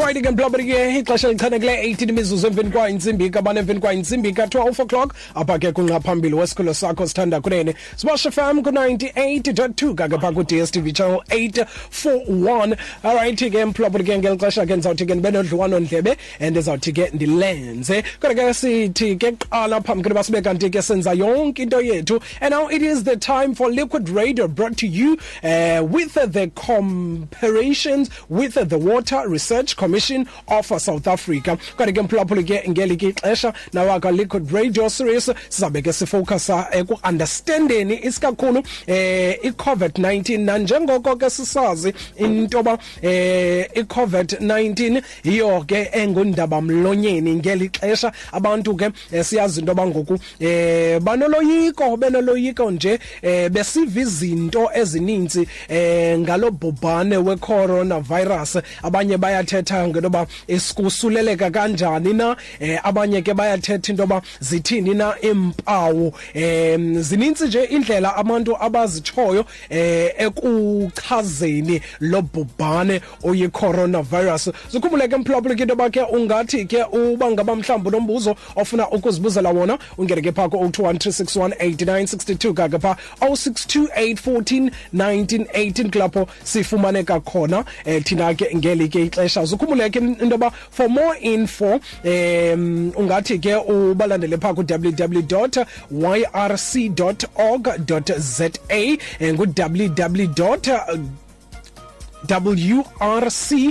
right ke mhlawumbe ke ixesha lichanekile 18 imizuzu emveni kwa intsimbi kabane emveni kwa intsimbi ka 12 o'clock. Apha ke kunqa phambili wesikolo sakho sithanda kunene. Smash FM ku 98.2 kake pha ku DSTV channel 841 all right ke mhlawumbe ke ngelixesha ke ndizawuthi ke ndibe nodliwano ndlebe and ndizawuthi ke ndilenze. Kodwa ke sithi ke qala phambi ke basibe kanti ke senza yonke into yethu. And now it is the time for liquid radio brought to you uh, with the comparisons with the water research commission of South Africa. Kodwa ke mphulaphuli ke ngelike ixesha nawaka liquid radio series sizabe ke sifocusa ku understanding isikakhulu eh iCovid-19 nanjengoko ke sisazi intoba eh iCovid-19 iyo ke engundaba mlonyeni ngelixesha abantu ke eh, siyazi intoba ngoku eh banoloyiko benoloyiko nje eh besiva izinto ezininzi eh ngalo bhubhane we-coronavirus. Abanye bayathetha ngenoba isikusuleleka kanjani na eh abanye ke bayathetha intoba zithini na impawu em zininzi nje indlela abantu abazitshoyo eh ekuchazeni lo bhubhane oyi coronavirus zikhumbule ke mphulaphula ke intoba ke ungathi ke uba ngaba mhlawumbi nombuzo ofuna ukuzibuzela wona ungene ke phaa ku-0213618962 kake phaa 0628141918 kulapho sifumaneka khona. Eh thina ke ngeli ke ixesha. Zikhumbule ke intoba for more info um ungathi ke ubalandele phaa ku-www.yrc.org.za ngu-www wrc.org.za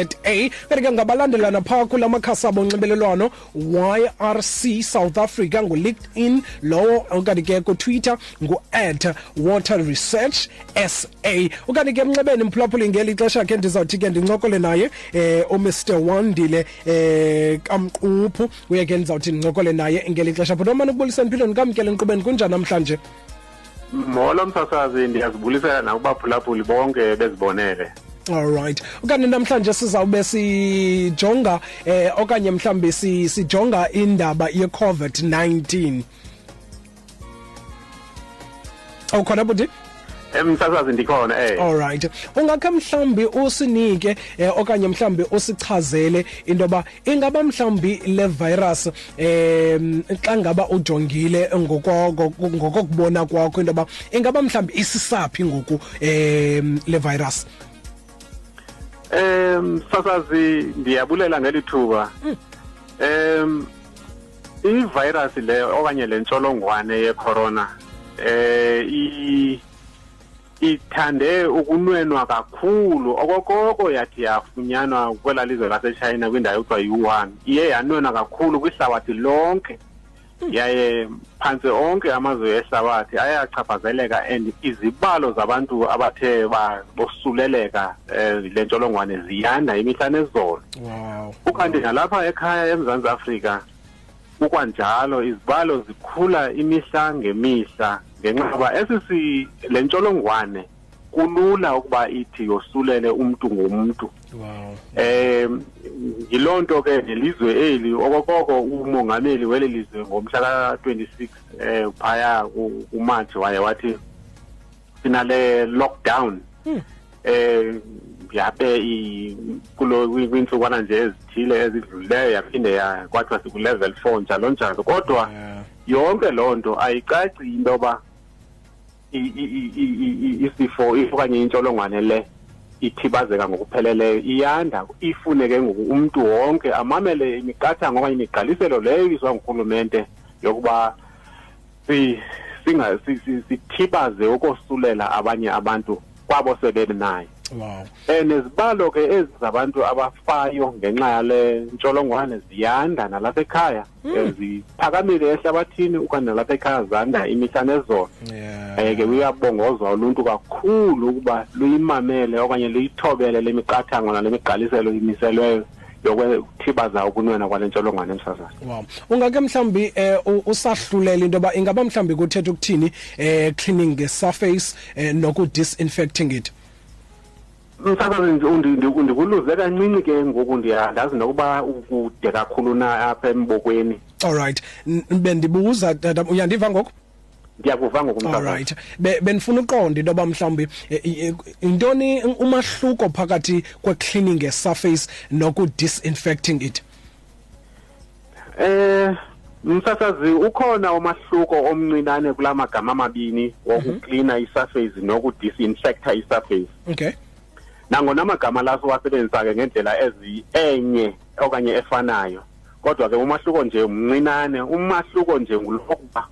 kanti ke ngabalandelana phaa kula makhasi abo onxibelelwano yrc south africa ngulinkedin lowo okanye ke kutwitter ngu-at water research sa okanye ke emnxebeni mphulaphuli ngeli xesha ke ndizawuthi ke ndincokole naye eh umr. Wandile eh kamquphu. Uye ke ndizawuthi ndincokole naye ngeli xesha. Bhuti omane ukubulisa empilweni kamkele nkqubeni kunjani namhlanje? Molo msasazi ndiyazibulisela nakubaphulaphuli bonke bezibonele. Alright okanye namhlanje sizawube sijonga eh okanye mhlambe sijonga indaba ye-covid-19 awukhona buti emsasazi ndikhona eh. Alright ungakhe mhlambi usinike eh, okanye mhlambi usichazele intoba ingaba mhlambi le virus em xa ngaba ujongile ngokokubona kwakho intoba ingaba mhlambi isisaphi ngoku em le virus? Em sasazi ndiyabulela ngelithuba em i-virus le okanye le ntsholongwane ye-corona eh i ithande ukunwenwa kakhulu. Okokoko yathi yafunyanwa kwela lizwe lasechina kwindawo ekuthiwa yi-wuhan. Iye yanwenwa kakhulu kwihlabathi lonke. Yaye phantse onke amazwe ehlabathi ayachaphazeleka and izibalo zabantu abathe bosuleleka um le ntsholongwane ziyanda imihla nezolo. Wow. Ukanti nalapha ekhaya emzantsi afrika kukwanjalo izibalo zikhula imihla ngemihla. Ngenxa yoba esisi le ntsholongwane kulula ukuba ithi yosulele umntu ngomntu wow um yiloo nto ke nelizwe eli okokoko umongameli weli lizwe ngomhla ka-twenty-six um phaya kumatshi waye wathi sinale lockdown Hmm. um yabe kulo kwiintsukwana nje ezithile ezidlulileyo yaphinde kwathiwa siku-level four njalo njalo kodwa yeah. yonke loo nto ayicaci into yoba i- i- i- i- isifo okanye intsholongwane le ithibazeka ngokupheleleyo iyanda ifune ke ngoku umntu wonke amamele imiqathango okanye imigqaliselo leyo ibizwa ngurhulumente yokuba sithibaze ukosulela abanye abantu kwabo sebenayo. Wow. Um nezibalo ke ezi zabantu abafayo ngenxa yale ntsholongwane ziyanda nalapha ekhaya um ziphakamile ehlabathini ukanye nalapha ekhaya zanda imihla nezolo. Yeah. Um ke uyabongozwa uluntu kakhulu ukuba luyimamele okanye luyithobele le miqathango nale migqaliselo imiselweyo yokwethibaza ukunwena kwale ntsholongwane emsazana wow. Ungake mhlambi eh u- usahlulela into ba ingaba mhlambi kuthetha ukuthini eh cleaning the surface eh noku disinfecting it? Msakazi ndikuluze kancinci ke ngoku ndiyandazi nokuba ukude kakhulu na apha embokweni. All right. N- bendibuza tata uyandiva ngoku? Ndiyakuva ngokumsasazi alright Be- benifuna uqonda into ba mhlawumbi eh, eh, intoni umahluko phakathi kwe cleaning a surface noku disinfecting it? Eh msasazi ukhona umahluko omncinane kulamagama amabini wokucleana isurface nokudisinfecta isurface. Okay. Nangona amagama la siwasebenzisa ke ngendlela ezi enye okanye efanayo kodwa ke umahluko nje mncinane umahluko nje ngulokuba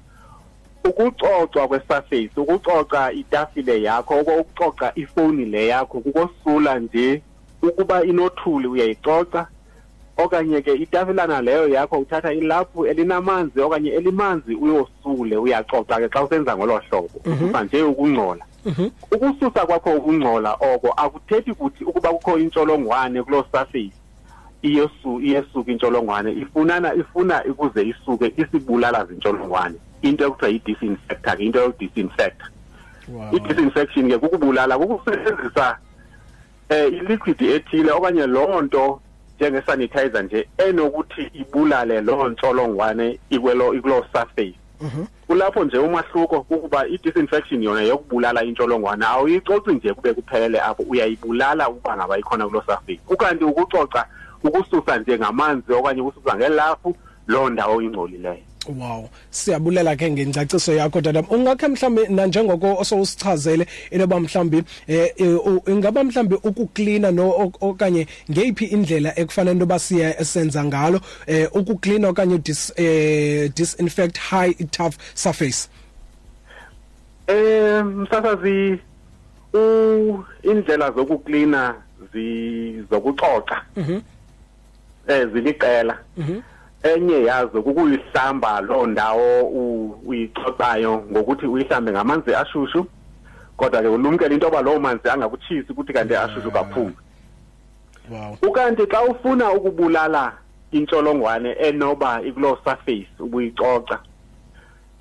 ukucocwa kwesurface ukucoca itafile yakho ukucoca ifoni le yakho kukosula nje ukuba inothuli uyayicoca. Okanye ke itafilana leyo yakho uthatha ilaphu elinamanzi okanye elimanzi uyosule uyacoca ke xa usenza ngolo hlobo. Ususa nje ukungcola. Ukususa kwakho ukungcola oko akuthethi ukuthi ukuba kukho intsholongwane kuloo surface iyesu iyesuka intsholongwane ifunana ifuna ukuze isuke isibulala zintsholongwane. Into ekuthiwa yi-disinfector ke into yokudisinfecta. Wow. I-disinfection ke kukubulala kukusebenzisa eh iliquid ethile okanye loo nto njenge-sanitizer nje enokuthi ibulale loo ntsholongwane ikuloo surface. Kulapho nje umahluko kukuba i-disinfection yona yokubulala intsholongwane awuyicoci nje kube kuphelele apho uyayibulala ukuba ngaba ikhona kuloo surface ukanti ukucoca ukususa nje ngamanzi okanye ukususa ngelaphu loo ndawo ingcolileyo Wow. Siyabulela ke ngencaciso yakho dada ungakhe mhlambe nanjengoko osowusichazele inoba mhlambi eh eh, ingaba mhlambi ukuklina no ok- okanye ngeyiphi indlela ekufanele into basiya esenza ngalo eh ukuklina okanye dis eh disinfect high tough surface? Eh msasazi u indlela zokuklina zi zokucoca Mhm. eh ziliqela. Mhm. Enye yazo kukuyihlamba loo ndawo u- uyicocayo ngokuthi uyihlambe ngamanzi ashushu kodwa ke ulumkele into yoba loo manzi angakutshisi ukuthi kanti ashushu kakhulu. Wow. Ukanti xa ufuna ukubulala intsholongwane enoba ikuloo surface ubuyicoca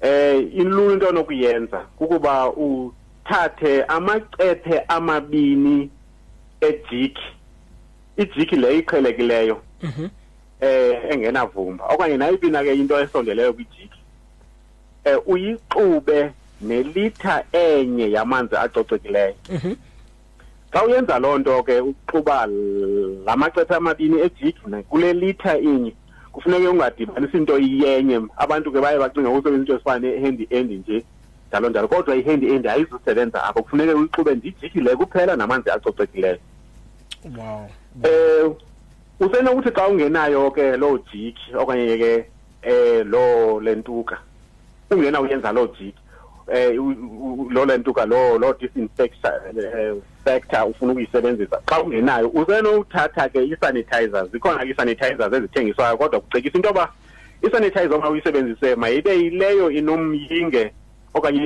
eh ilula into onokuyenza kukuba uthathe amacephe amabini ejiki ijiki le iqhelekileyo Mhm. Eh engenavumba. Okanye nayiphi na ke into esondeleyo kwijiki eh uyixube nelitha enye yamanzi acocekileyo. Mhm. xa uyenza loo nto ke uxuba lamacephe amabini ejiki kule litha inye kufuneka ungadibanisi into iyenye abantu ke baye bacinga usebenzisa into esifana ne-hand end nje njalo njalo. Kodwa i-hand end ayizusebenza apho kufuneka uyixube ndijiki le kuphela namanzi acocekileyo. Wow. Eh usenokuthi xa ungenayo ke loo jiki okanye ke eh lo lentuka ungena uyenza loo jiki eh lo lentuka lo lo disinfector eh, ufuna ukuyisebenzisa xa ungenayo usenothatha ke i-sanitizers zikhona ke i-sanitizers ezithengiswayo kodwa kucekisa into yoba i-sanitizer uma uyisebenzise mayibe yileyo inomyinge okanye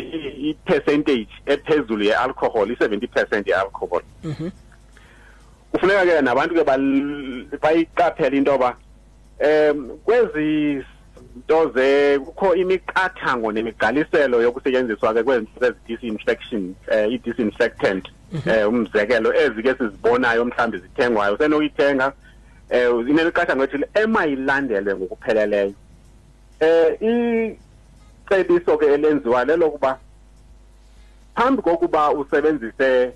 i-percentage ephezulu ye-alcohol i-seventy percent ye-alcohol Mhm. Kufuneka ke nabantu ke bayiqaphele into yoba um kwezi nto ze kukho imiqathango nemigqaliselo yokusetyenziswa ke kwezinto zezi-disinfection um i-disinfectant um umzekelo ezi ke sizibonayo mhlawumbi zithengwayo usenokuyithenga um inemiqathango ethile emayilandelwe ngokupheleleyo. Um icebiso ke elenziwa lelokuba phambi kokuba usebenzise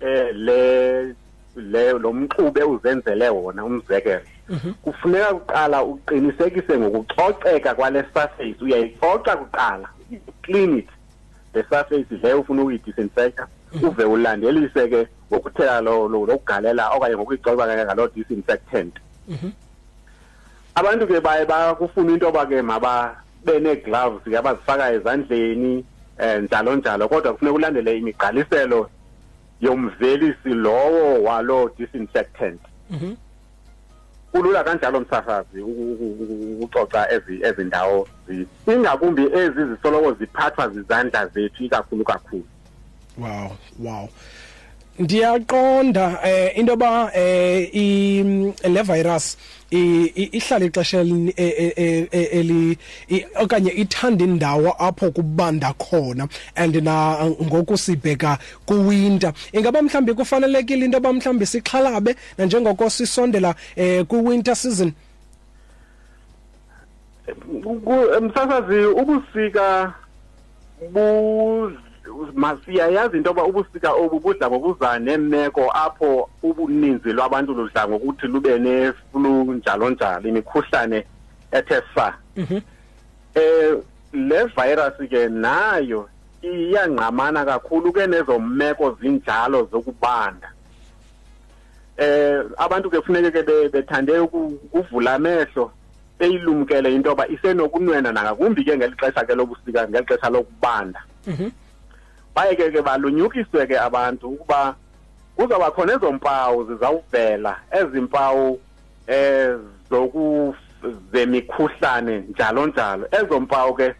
eh le le lo mxube uzenzele wona umzekelo. Kufuneka kuqala uqinisekise ngokucoceka kwale surface uyayicoca kuqala clean it. The surface le ufuna ukuyidisinfecta uve ulandelise ke ngokuthela lo lo- lokugalela okanye ngokuyicoca ke ngalo disinfectant. Abantu ke baye bakufuna into yoba ke mababe nee-gloves ke abazifaka ezandleni um njalo njalo kodwa kufuneka ulandele imigqaliselo yomvelisi lowo waloo disinfectant. Mhm. kulula kanjalo msasazi uku- uku- uku- ukucoca ezi ezi ndawo zi- ingakumbi ezi zisoloko ziphathwa zizandla zethu ikakhulu kakhulu. Wow wow. Ndiyaqonda eh into ba eh le virus ihlala ixesha elini- e- e- e- eli okanye ithanda indawo apho kubanda khona and na ngokusibheka kuwinter. Ingaba mhlambi kufanelekile into ba mhlambi sixhalabe nanjengoko sisondela eh kuwinter season? Msasazi ubusika bu masiyayazi into yoba ubusika obu budla ngokuza nemeko apho ubuninzi lwabantu ludla ngokuthi lube neflu njalo njalo imikhuhlane ethe sa eh le virus ke nayo iyangqamana kakhulu ke nezo meko zinjalo zokubanda. Eh abantu ke kufuneke ke bethande ukuvula amehlo beyilumkele into yoba isenokunwena nangakumbi ke ngeli xesha ke lobusika ngeli xesha lokubanda. Baye ke ke balunyukiswe ke abantu ukuba kuzawuba khona ezo mpawu zizawuvela ezi mpawu eh zemikhuhlane njalo njalo. Ezo mpawu ke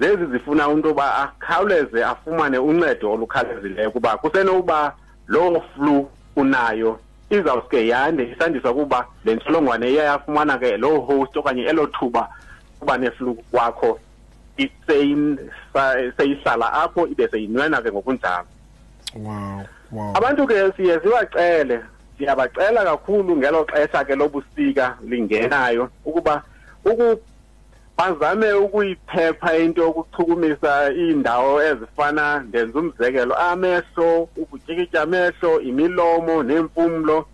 zezi zifuna umuntu ba akhawuleze afumane uncedo olukhawulezileyo kuba kusenokuba lo flu unayo izawuske yande isandiswa kuba le ntsholongwane iyayafumana ke lo host okanye elo thuba kuba neflu kwakho seyihlala apho ibe seyinwena ke ngokunjalo. Wow wow. Abantu ke siye sibacele siyabacela kakhulu ngelo xesha ke lobusika lingenayo ukuba uku bazame ukuyiphepha into yokuchukumisa iindawo ezifana ndenza umzekelo amehlo ukutyikitya amehlo imilomo neempumlo.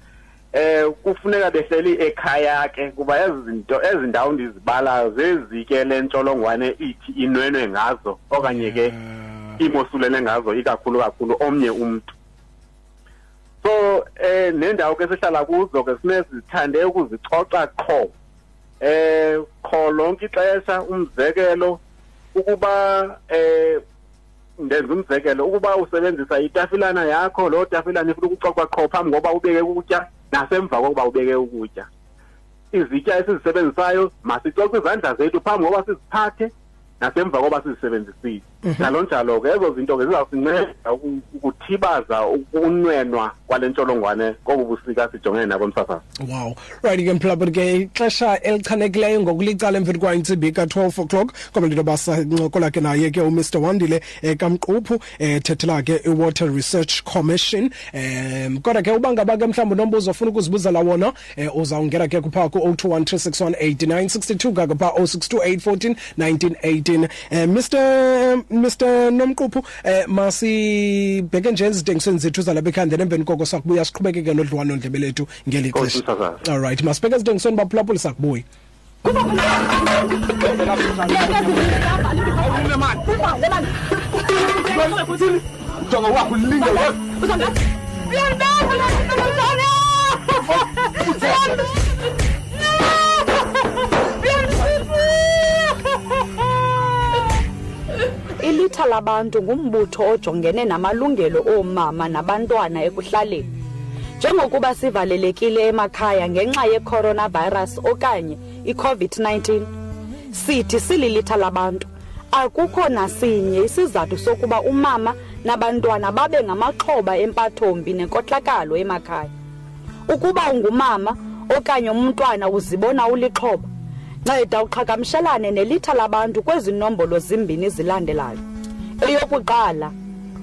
Eh kufuneka behleli ekhaya ke kuba ezi zinto ezi ndawo ndizibala zezi ke lentsholongwane ithi inwenwe ngazo okanye ke imosulele ngazo ikakhulu kakhulu omnye umuntu so eh nendawo ke sihlala kuzo ke sinezithande ukuzicoca qho. Eh qho lonke ixesha umzekelo ukuba eh ndenza umzekelo ukuba usebenzisa itafilana yakho lo tafilana ifuna ukucocwa qho phambi ngoba ubeke ukutya nasemva kokuba ubeke ukutya. Izitya esizisebenzisayo masicoce izandla zethu phambi ngoba siziphathe nasemva koba sizisebenzisile. Njalo njalo ke ezo zinto ke zizawusinceda ukuthibaza ukunwenwa kwale ntsholongwane kobu busika sijongene nabo msasazi wow. Right ke mphulaphuli ke ixesha elichanekileyo ngokulicala emveni kwayintsimbi ka-12 o'clock. Kodwa into yoba sancokola ke naye ke umr wandile um kamquphu um thethela ke i-water research commission. Um kodwa ke uba ngaba ke mhlawumbi unombuzo ofuna ukuzibuzela wona um uzawungena ke kuphaa ku-021 361 8962 kake phaa 062 814 1918 um mr Mr Nomquphu eh masibheke nje izidingisweni zethu zalapha ekhanda emveni koko sakubuya siqhubekeke nodlwano ndlebe lethu ngelixesha all right masibheke izidingisweni baphulaphuli sakubuya Jonga wakho linga wakho. Uzombona. Uyambona. Uzombona. Ilitha labantu ngumbutho ojongene namalungelo oomama nabantwana ekuhlaleni. Njengokuba sivalelekile emakhaya ngenxa ye-coronavirus okanye i-covid-19 sithi sililitha labantu. Akukho nasinye isizathu sokuba umama nabantwana babe ngamaxhoba empathombi nenkohlakalo emakhaya. Ukuba ungumama okanye umntwana uzibona ulixhoba nceda uqhagamshelane nelitha labantu kwezi nombolo zimbini zilandelayo. Eyokuqala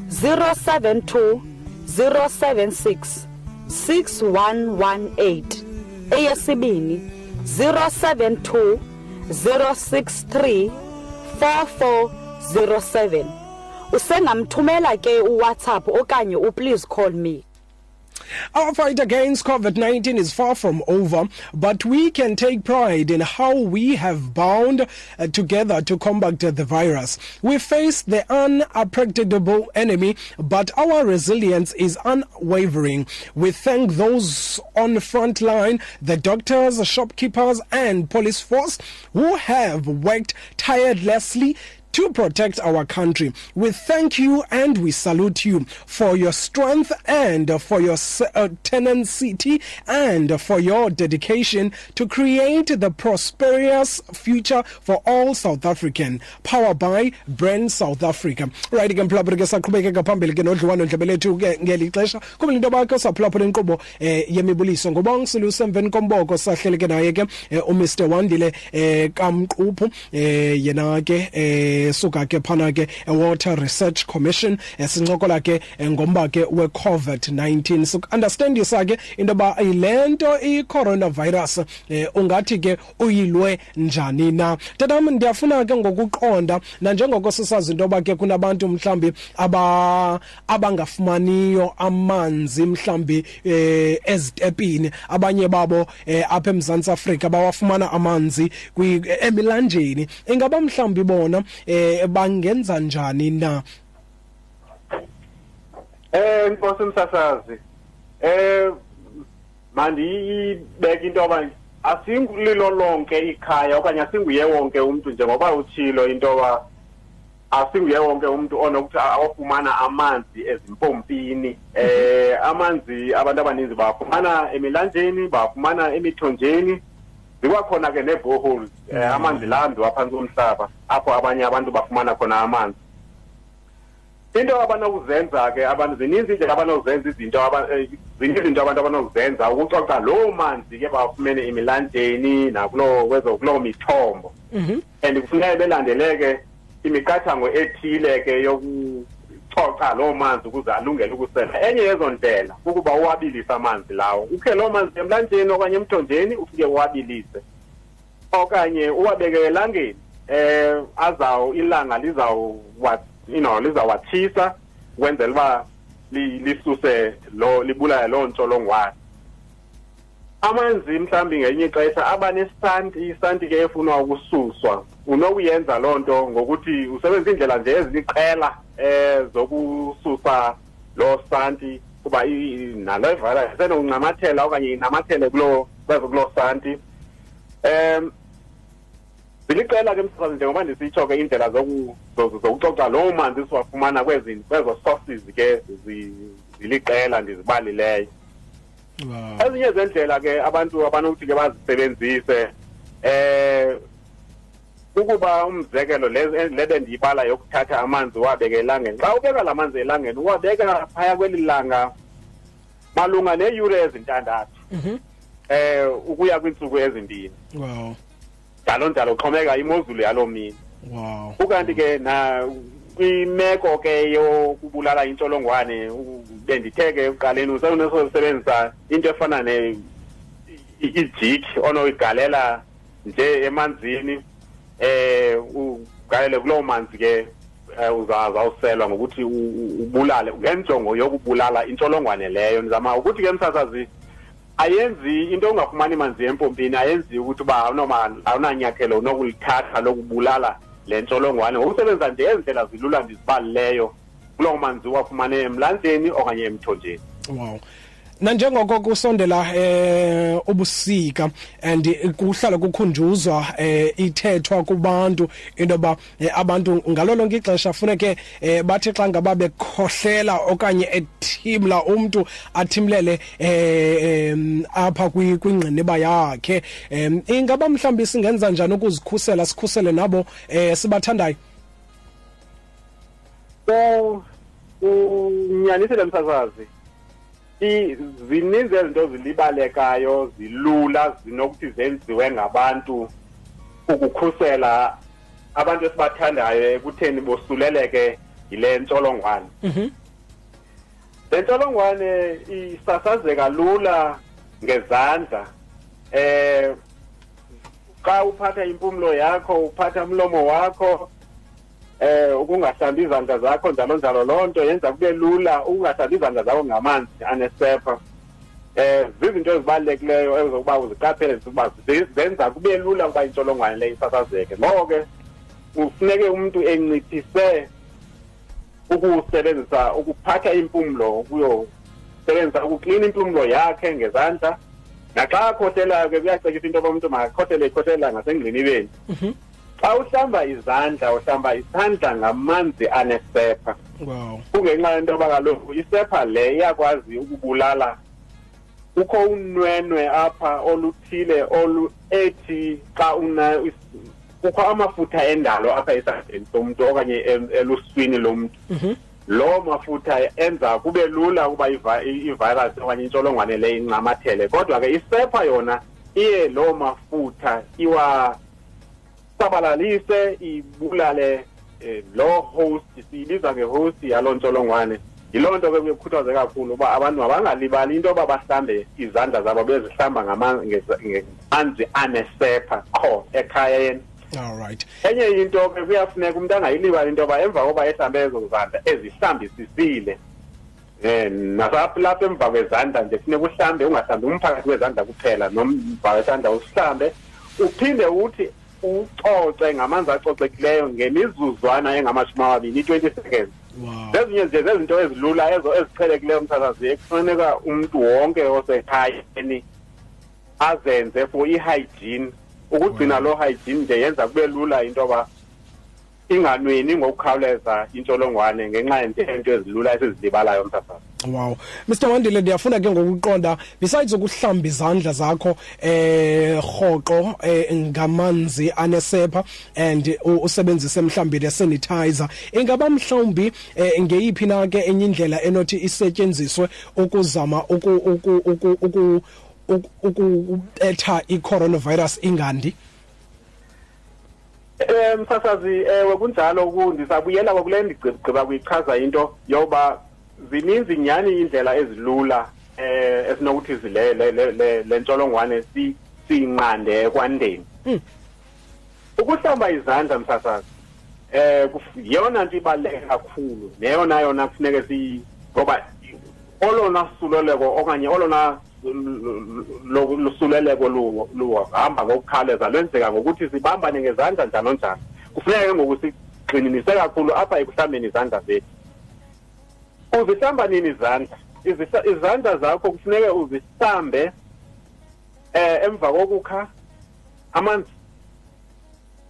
072 076 6118 eyesibini 072 063 4407 usengamthumela ke uWhatsApp okanye uplease call me. Our fight against COVID 19 is far from over, but we can take pride in how we have bound uh, together to combat the virus. We face the unpredictable enemy, but our resilience is unwavering. We thank those on the front line, the doctors, shopkeepers, and police force who have worked tirelessly to protect our country. We thank you and we salute you for your strength and for your uh, tenacity and for your dedication to create the prosperous future for all South African. Power by Brand South Africa. Right ke mphulaphula ke saqhubekeka phambili ke nodliwano ndlebe lethu ke ngeli xesha kuba into bakho saphulaphula inkqubo eh yemibuliso ngoba ngisiluse emveni komboko sahleleke naye ke eh, Wandile eh kamquphu eh eh suka ke phana ke Water Research Commission esincokola ke eh, ngomba ke we COVID-19 so understandisa ke into ba ilento i coronavirus eh ungathi ke uyilwe njani na? Tatam ndiyafuna ke ngokuqonda nanjengoko sisazi into ba ke kunabantu mhlambi aba abangafumaniyo amanzi mhlambi eh ezitepini. Abanye babo eh, apha eMzantsi Afrika bawafumana amanzi kwi emilanjeni. Ingaba mhlambi bona eh bangenza njani na? Eh inkosi msasazi. Eh mandiyibeke into yoba asingulilo lonke ikhaya okanye asinguye wonke umuntu njengoba utshilo into yoba asinguye wonke umuntu onokuthi awafumana amanzi ezimpompini. Eh amanzi abantu abaninzi bawafumana emilanjeni bawafumana emithonjeni. Zikwakhona ke nee-boreholes eh, amanzi lambi waphansi komhlaba apho abanye abantu bafumana khona amanzi. Into abanokuzenza ke abantu zininzi indlela abanokuzenza izinto aba- eh, zininzi izinto abantu abanokuzenza ukucoca loo manzi ke bawafumene emilanjeni nakulo kwezo kuloo mithombo. Mhm. And kufuneka belandeleke imiqathango ethile ke yokucoca loo manzi ukuze alungele ukusela. Enye yezo ndlela kukuba uwabilise amanzi lawo. Ukhe loo manzi emlanjeni okanye emthonjeni ufike uwabilise. Okanye uwabeke elangeni eh azaw ilanga lizawwa you know lizawatshisa ukwenzela uba li- lisuse lo libulale loo ntsholongwane. Amanzi mhlambi ngenye ixesha aba nesanti isanti ke efunwa ukususwa. Unokuyenza loo nto ngokuthi usebenzisa indlela nje eziliqela eh zokususa loo santi kuba nalo virus isenokuncamathela okanye inamathele kuloo kwezo kuloo santi. Um ziliqela ke msasazi njengoba ndisitsho ke indlela zoku- zoku- zokucoca loo manzi siwafumana kwezo sources ke zi- ziliqela ndizibalileyo. Ezinye zendlela ke abantu abanokuthi ke bazisebenzise eh ukuba umzekelo le- lebe ndiyibala yokuthatha amanzi uwabeke elangeni xa ubeka la manzi elangeni uwabeka phaya kweli langa malunga neeyure ezintandathu mhm eh ukuya kwiintsuku ezimbini wow njalo njalo xhomeka imozulu yaloo mini wow ukanti ke na kwimeko ke yokubulala intsholongwane u- bendithe ke ekuqaleni usenokusebenzisa into efana ne i- ijik onoyigalela nje emanzini eh ugalele kuloo manzi ke eh, uzawuselwa ngokuthi u- u- ubulale ngenjongo yokubulala intsholongwane leyo ndizama ukuthi ke msasazi ayenzi into ongafumani manzi empompini ayenzi ukuthi uba awunanyathelo unokulithatha lokubulala le ntsholongwane. Ngokusebenzisa nje ezi ndlela zilula ndizibalileyo kuloo manzi uwafumane emlanjeni okanye emthonjeni. Wow. Nanjengoko kusondela eh ubusika and kuhlala kukhunjuzwa eh ithethwa kubantu into ba eh, abantu ngalo lonke ixesha funeke eh, bathi xa ngaba bekhohlela okanye ethimla umuntu athimlele eh em, apha kwi- kwingqiniba yakhe ingaba mhlawumbi singenza njani ukuzikhusela sikhusele nabo eh sibathandayo? So unyanisile msasazi zininzi ezinto zilibalekayo zilula zinokuthi zenziwe ngabantu ukukhusela abantu esibathandayo ekutheni bosuleleke yile ntsholongwane. Mhm. Le ntsholongwane isasazeka lula ngezandla eh xa uphatha impumlo yakho uphatha umlomo wakho eh ukungahlambi izandla zakho njalo njalo. Loo nto yenza kube lula ukungahlambi izandla zakho ngamanzi anesepha. Eh zizinto ezibalulekileyo ezokuba uziqaphele ukuba zenza kube lula ukuba intsholongwane le isasazeke. Ngoko ke kufuneke umntu enciphise ukusebenzisa ukuphatha impumlo ukuyosebenzisa ukuklina impumlo yakhe ngezandla. Naxa akhohlelayo ke kuyacekisa into yoba umntu makakhohlele ekhohlelela ngasengqinibeni mhm. Xa uhlamba izandla uhlamba isandla ngamanzi anesepha. Wow. Kungenxa yento yoba kaloku isepha le iyakwazi ukubulala. Kukho unwenwe apha oluthile olu ethi xa una kukho amafutha endalo apha esandleni somntu okanye eluswini lomntu. Mhm. Loo mafutha enza kube lula ukuba ivirus okanye intsholongwane le incamathele kodwa ke isepha yona iye loo mafutha iwasabalalise ibulale eh, lo host siyibiza ngehost yalo ntsholongwane yiloo nto ke kuyekhuthaze kakhulu uba abantu mabangalibali into yoba bahlambe izandla zabo bezihlamba ngamanzi anesepha qho ekhayeni all right. Enye into ke kuyafuneka umuntu angayilibali into yoba emva koba ehlambe ezo zandla ezihlambisisile um nasapha emva kwezandla nje funeka uhlambe ungahlambi umphakathi wezandla kuphela nomva wesandla usihlambe uphinde uthi ucoce ngamanzi acocekileyo ngemizuzwana engamashumi amabini i-twenty seconds zezinye nje zezinto ezilula ezo eziqhelekileyo mthathazi ekufuneka umntu wonke osekhayeni azenze for i-hygiene. Ukugcina lo hygiene nje yenza kube lula into yoba inganweni ngokukhawuleza intsholongwane ngenxa yento ezilula esizilibalayo mthathazi wow. Mr wandile ndiyafuna ke ngokuqonda besides ukuhlamba izandla zakho eh rhoqo eh, ngamanzi anesepha and u- usebenzise mhlawumbi le-sanitizer ingaba mhlawumbi eh, ngeyiphi na ke enye indlela enothi isetyenziswe ukuzama uku- uku- uku- uku- uku- ukubetha i-coronavirus ingandi? Eh msasazi ewe kunjalo ku ndisabuyela kwakule ndigqiba kuyichaza into yoba zininzi nyani indlela ezilula eh esinokuthi zile le- le- le- le ntsholongwane si- siyinqande ekwandeni? Ukuhlamba izandla msasazi eh yeyona nto ibaluleke kakhulu neyona yona kufuneke si ngoba olona suleleko okanye olona lo- lusuleleko lu- luhamba ngokukhawuleza lwenzeka ngokuthi sibambane ngezandla njalo njalo. Kufuneka ke ngoku sigxininise kakhulu apha ekuhlambeni izandla zethu. Uzihlamba nini izandla? Izandla zakho kufuneke uzihlambe eh emva kokukha amanzi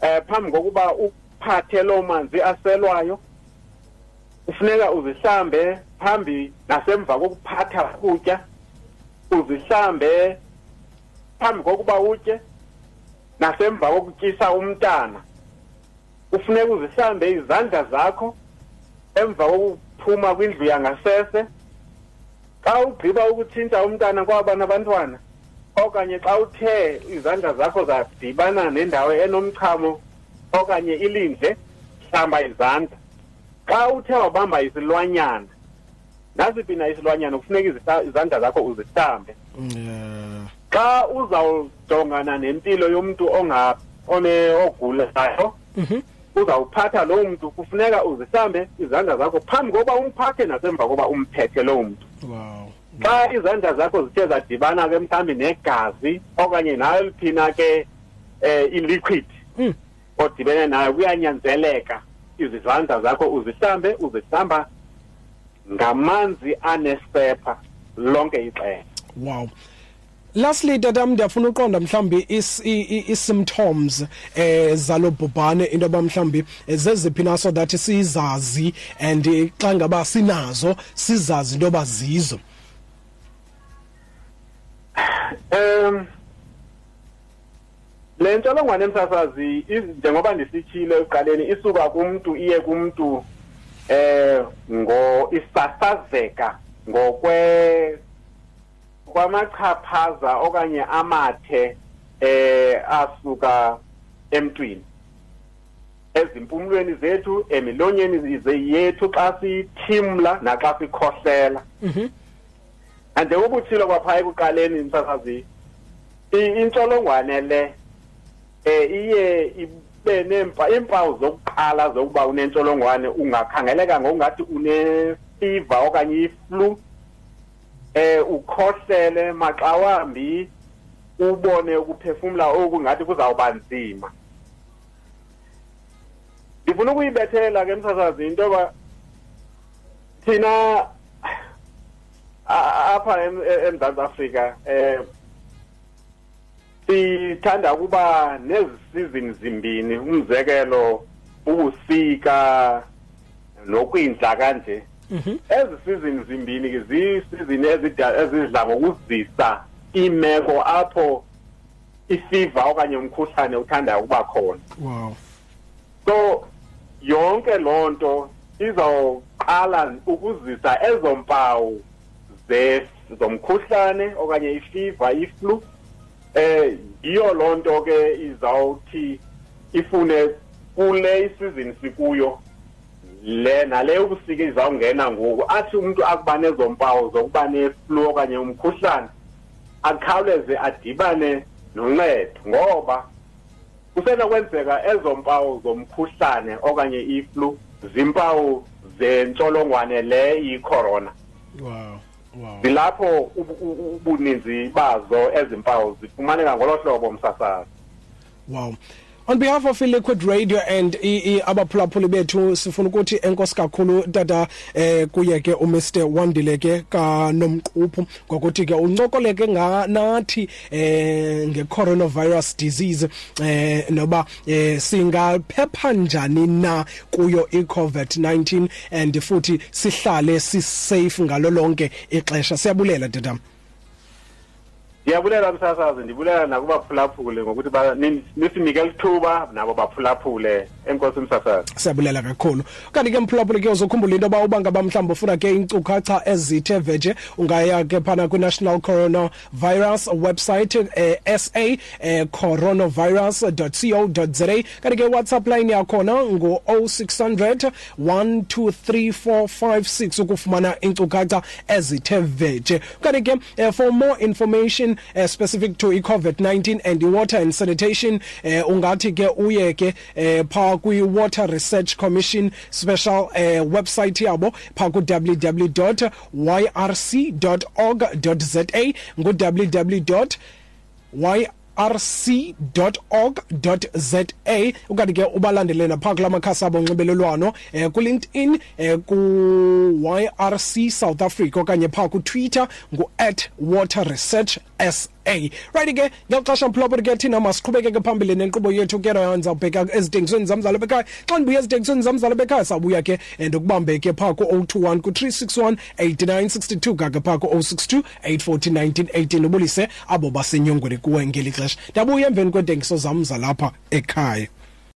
eh phambi kokuba uphathe lo manzi aselwayo. Kufuneka uzihlambe phambi nasemva kokuphatha ukutya. Uzihlambe phambi kokuba utye nasemva kokutyisa umntana. Kufuneka uzihlambe izandla zakho emva kokuphuma kwindlu yangasese xa ugqiba ukuthinta umntana kwaba nabantwana okanye xa uthe izandla zakho zadibana nendawo enomchamo okanye ilindle hlamba izandla. Xa uthe wabamba isilwanyana nasiphi na isilwanyana kufuneka izandla zakho uzihlambe. Xa uzawujongana nempilo yomntu ogulayo Mhm. Uzawuphatha lowo mntu kufuneka uzihlambe izandla zakho phambi kokuba umphathe nasemva kokuba umphethe lowo mntu. Wow. Xa izandla zakho zithe zadibana ke mhlawumbi negazi okanye naliphina ke eh iliquid Mm. odibene nayo kuyanyanzeleka izandla zakho uzihlambe uzihlamba ngamanzi anesepha lonke ixesha. Wow. Lastly tatam ndiyafuna uqonda mhlawumbi is- i- i- i-symptoms eh zalo bhubhane into yoba mhlawumbi eh, zeziphi na so that sizazi and eh, xa ngaba sinazo sizazi into yoba zizo. Um le ntsholongwane emsasazi iz- njengoba ndisitshile ekuqaleni isuka kumntu iye kumntu eh ngo isasazeka ngokwe kwamachaphaza okanye amathe eh asuka emntwini. Ezimpumlweni zethu emilonyeni yethu xa sithimla naxa sikhohlela. Njengoba utshilo kwaphaya ekuqaleni msasazi intsholongwane le eh iye ibe nempa impawu zokuqala zokuba unentsholongwane ungakhangeleka ngokungathi une fever okanye iflu. Eh ukhohlele maxa wambi ubone ukuphefumula okungathi kuzawuba nzima. Ndifuna ukuyibethelela ke msasazi into yoba thina apha em- eMzantsi Afrika eh sithanda ukuba nezisizini zimbini. Umzekelo ubusika nokwindla kanje. Ezi sizini zimbini ke zisizini ezidla ngokuzisa imeko apho ifiva okanye umkhuhlane uthanda ukuba khona. Wow. So yonke loo nto izawuqala ukuzisa ezo mpawu zomkhuhlane okanye ifiva iflu. Eh yiyo loo nto ke izawuthi ifune kule isizini sikuyo le nale ubusika izawungena ngoku. Athi umuntu akuba nezompawu zokuba ne-flu okanye umkhuhlane akhawuleze adibane noncedo ngoba kusenokwenzeka ezo mpawu zomkhuhlane okanye i-flu zimpawu zentsholongwane le iyi-corona wow zilapho ubu- ubu- ubuninzi bazo ezimpawu zifumaneka ngolo hlobo msasazi Wow. On behalf of Liquid Radio and i- i- abaphulaphuli bethu sifuna ukuthi enkosi kakhulu tata eh kuye ke uMr. Wandile ke kaNomquphu ngokuthi ke uncokoleke nga nathi eh ngecoronavirus disease eh noba eh singaphepha njani na kuyo iCovid-19 and futhi sihlale sisafe ngalo lonke ixesha. Siyabulela tata. Ndiyabulela msasazi ndibulela nakubaphulaphule ngokuthi ba- ni- nisinike lithuba nabo baphulaphule. Enkosi msasazi. Siyabulela kakhulu. Kanti ke mphulaphula ke uzokhumbula into yoba uba ngaba mhlawumbi ufuna ke iinkcukacha ezithe veje ungaya ke phana kwi-national coronavirus website eh, sa eh, coronavirus co za kanti ke whatsapp line yakhona ngu-0600 123456 ukufumana iinkcukacha ezithe veje kanti ke eh, for more information eh, specific to i-covid-19 and i-water and sanitation eh, ungathi ke uye ke eh, pha kwi-water research commission special eh, website yabo pha ku-www yrc org za ngu-www rc.org.za ukanti ke ubalandele napha kula makhasi abo onxibelelwano eh, kulinkedin eh, ku-yrc south africa okanye phaa kutwitter ngu-at water research sa right ke ngeli xesha mphulaphula ke thina masiqhubekeke phambili nenkqubo yethu ke ndizawubheka ezitengisweni zamzala bekhaya. Xa ndibuya ezitengisweni zamzala bekhaya sawubuya ke eh, ndikubambe ke phaa ku-021 ku-361 8962 kake phaa ku-062 840 1918 ubulise abo basenyongweni kuwe ngeli xesha ndiyabuya emveni kweentengiso zam zalapha ekhaya.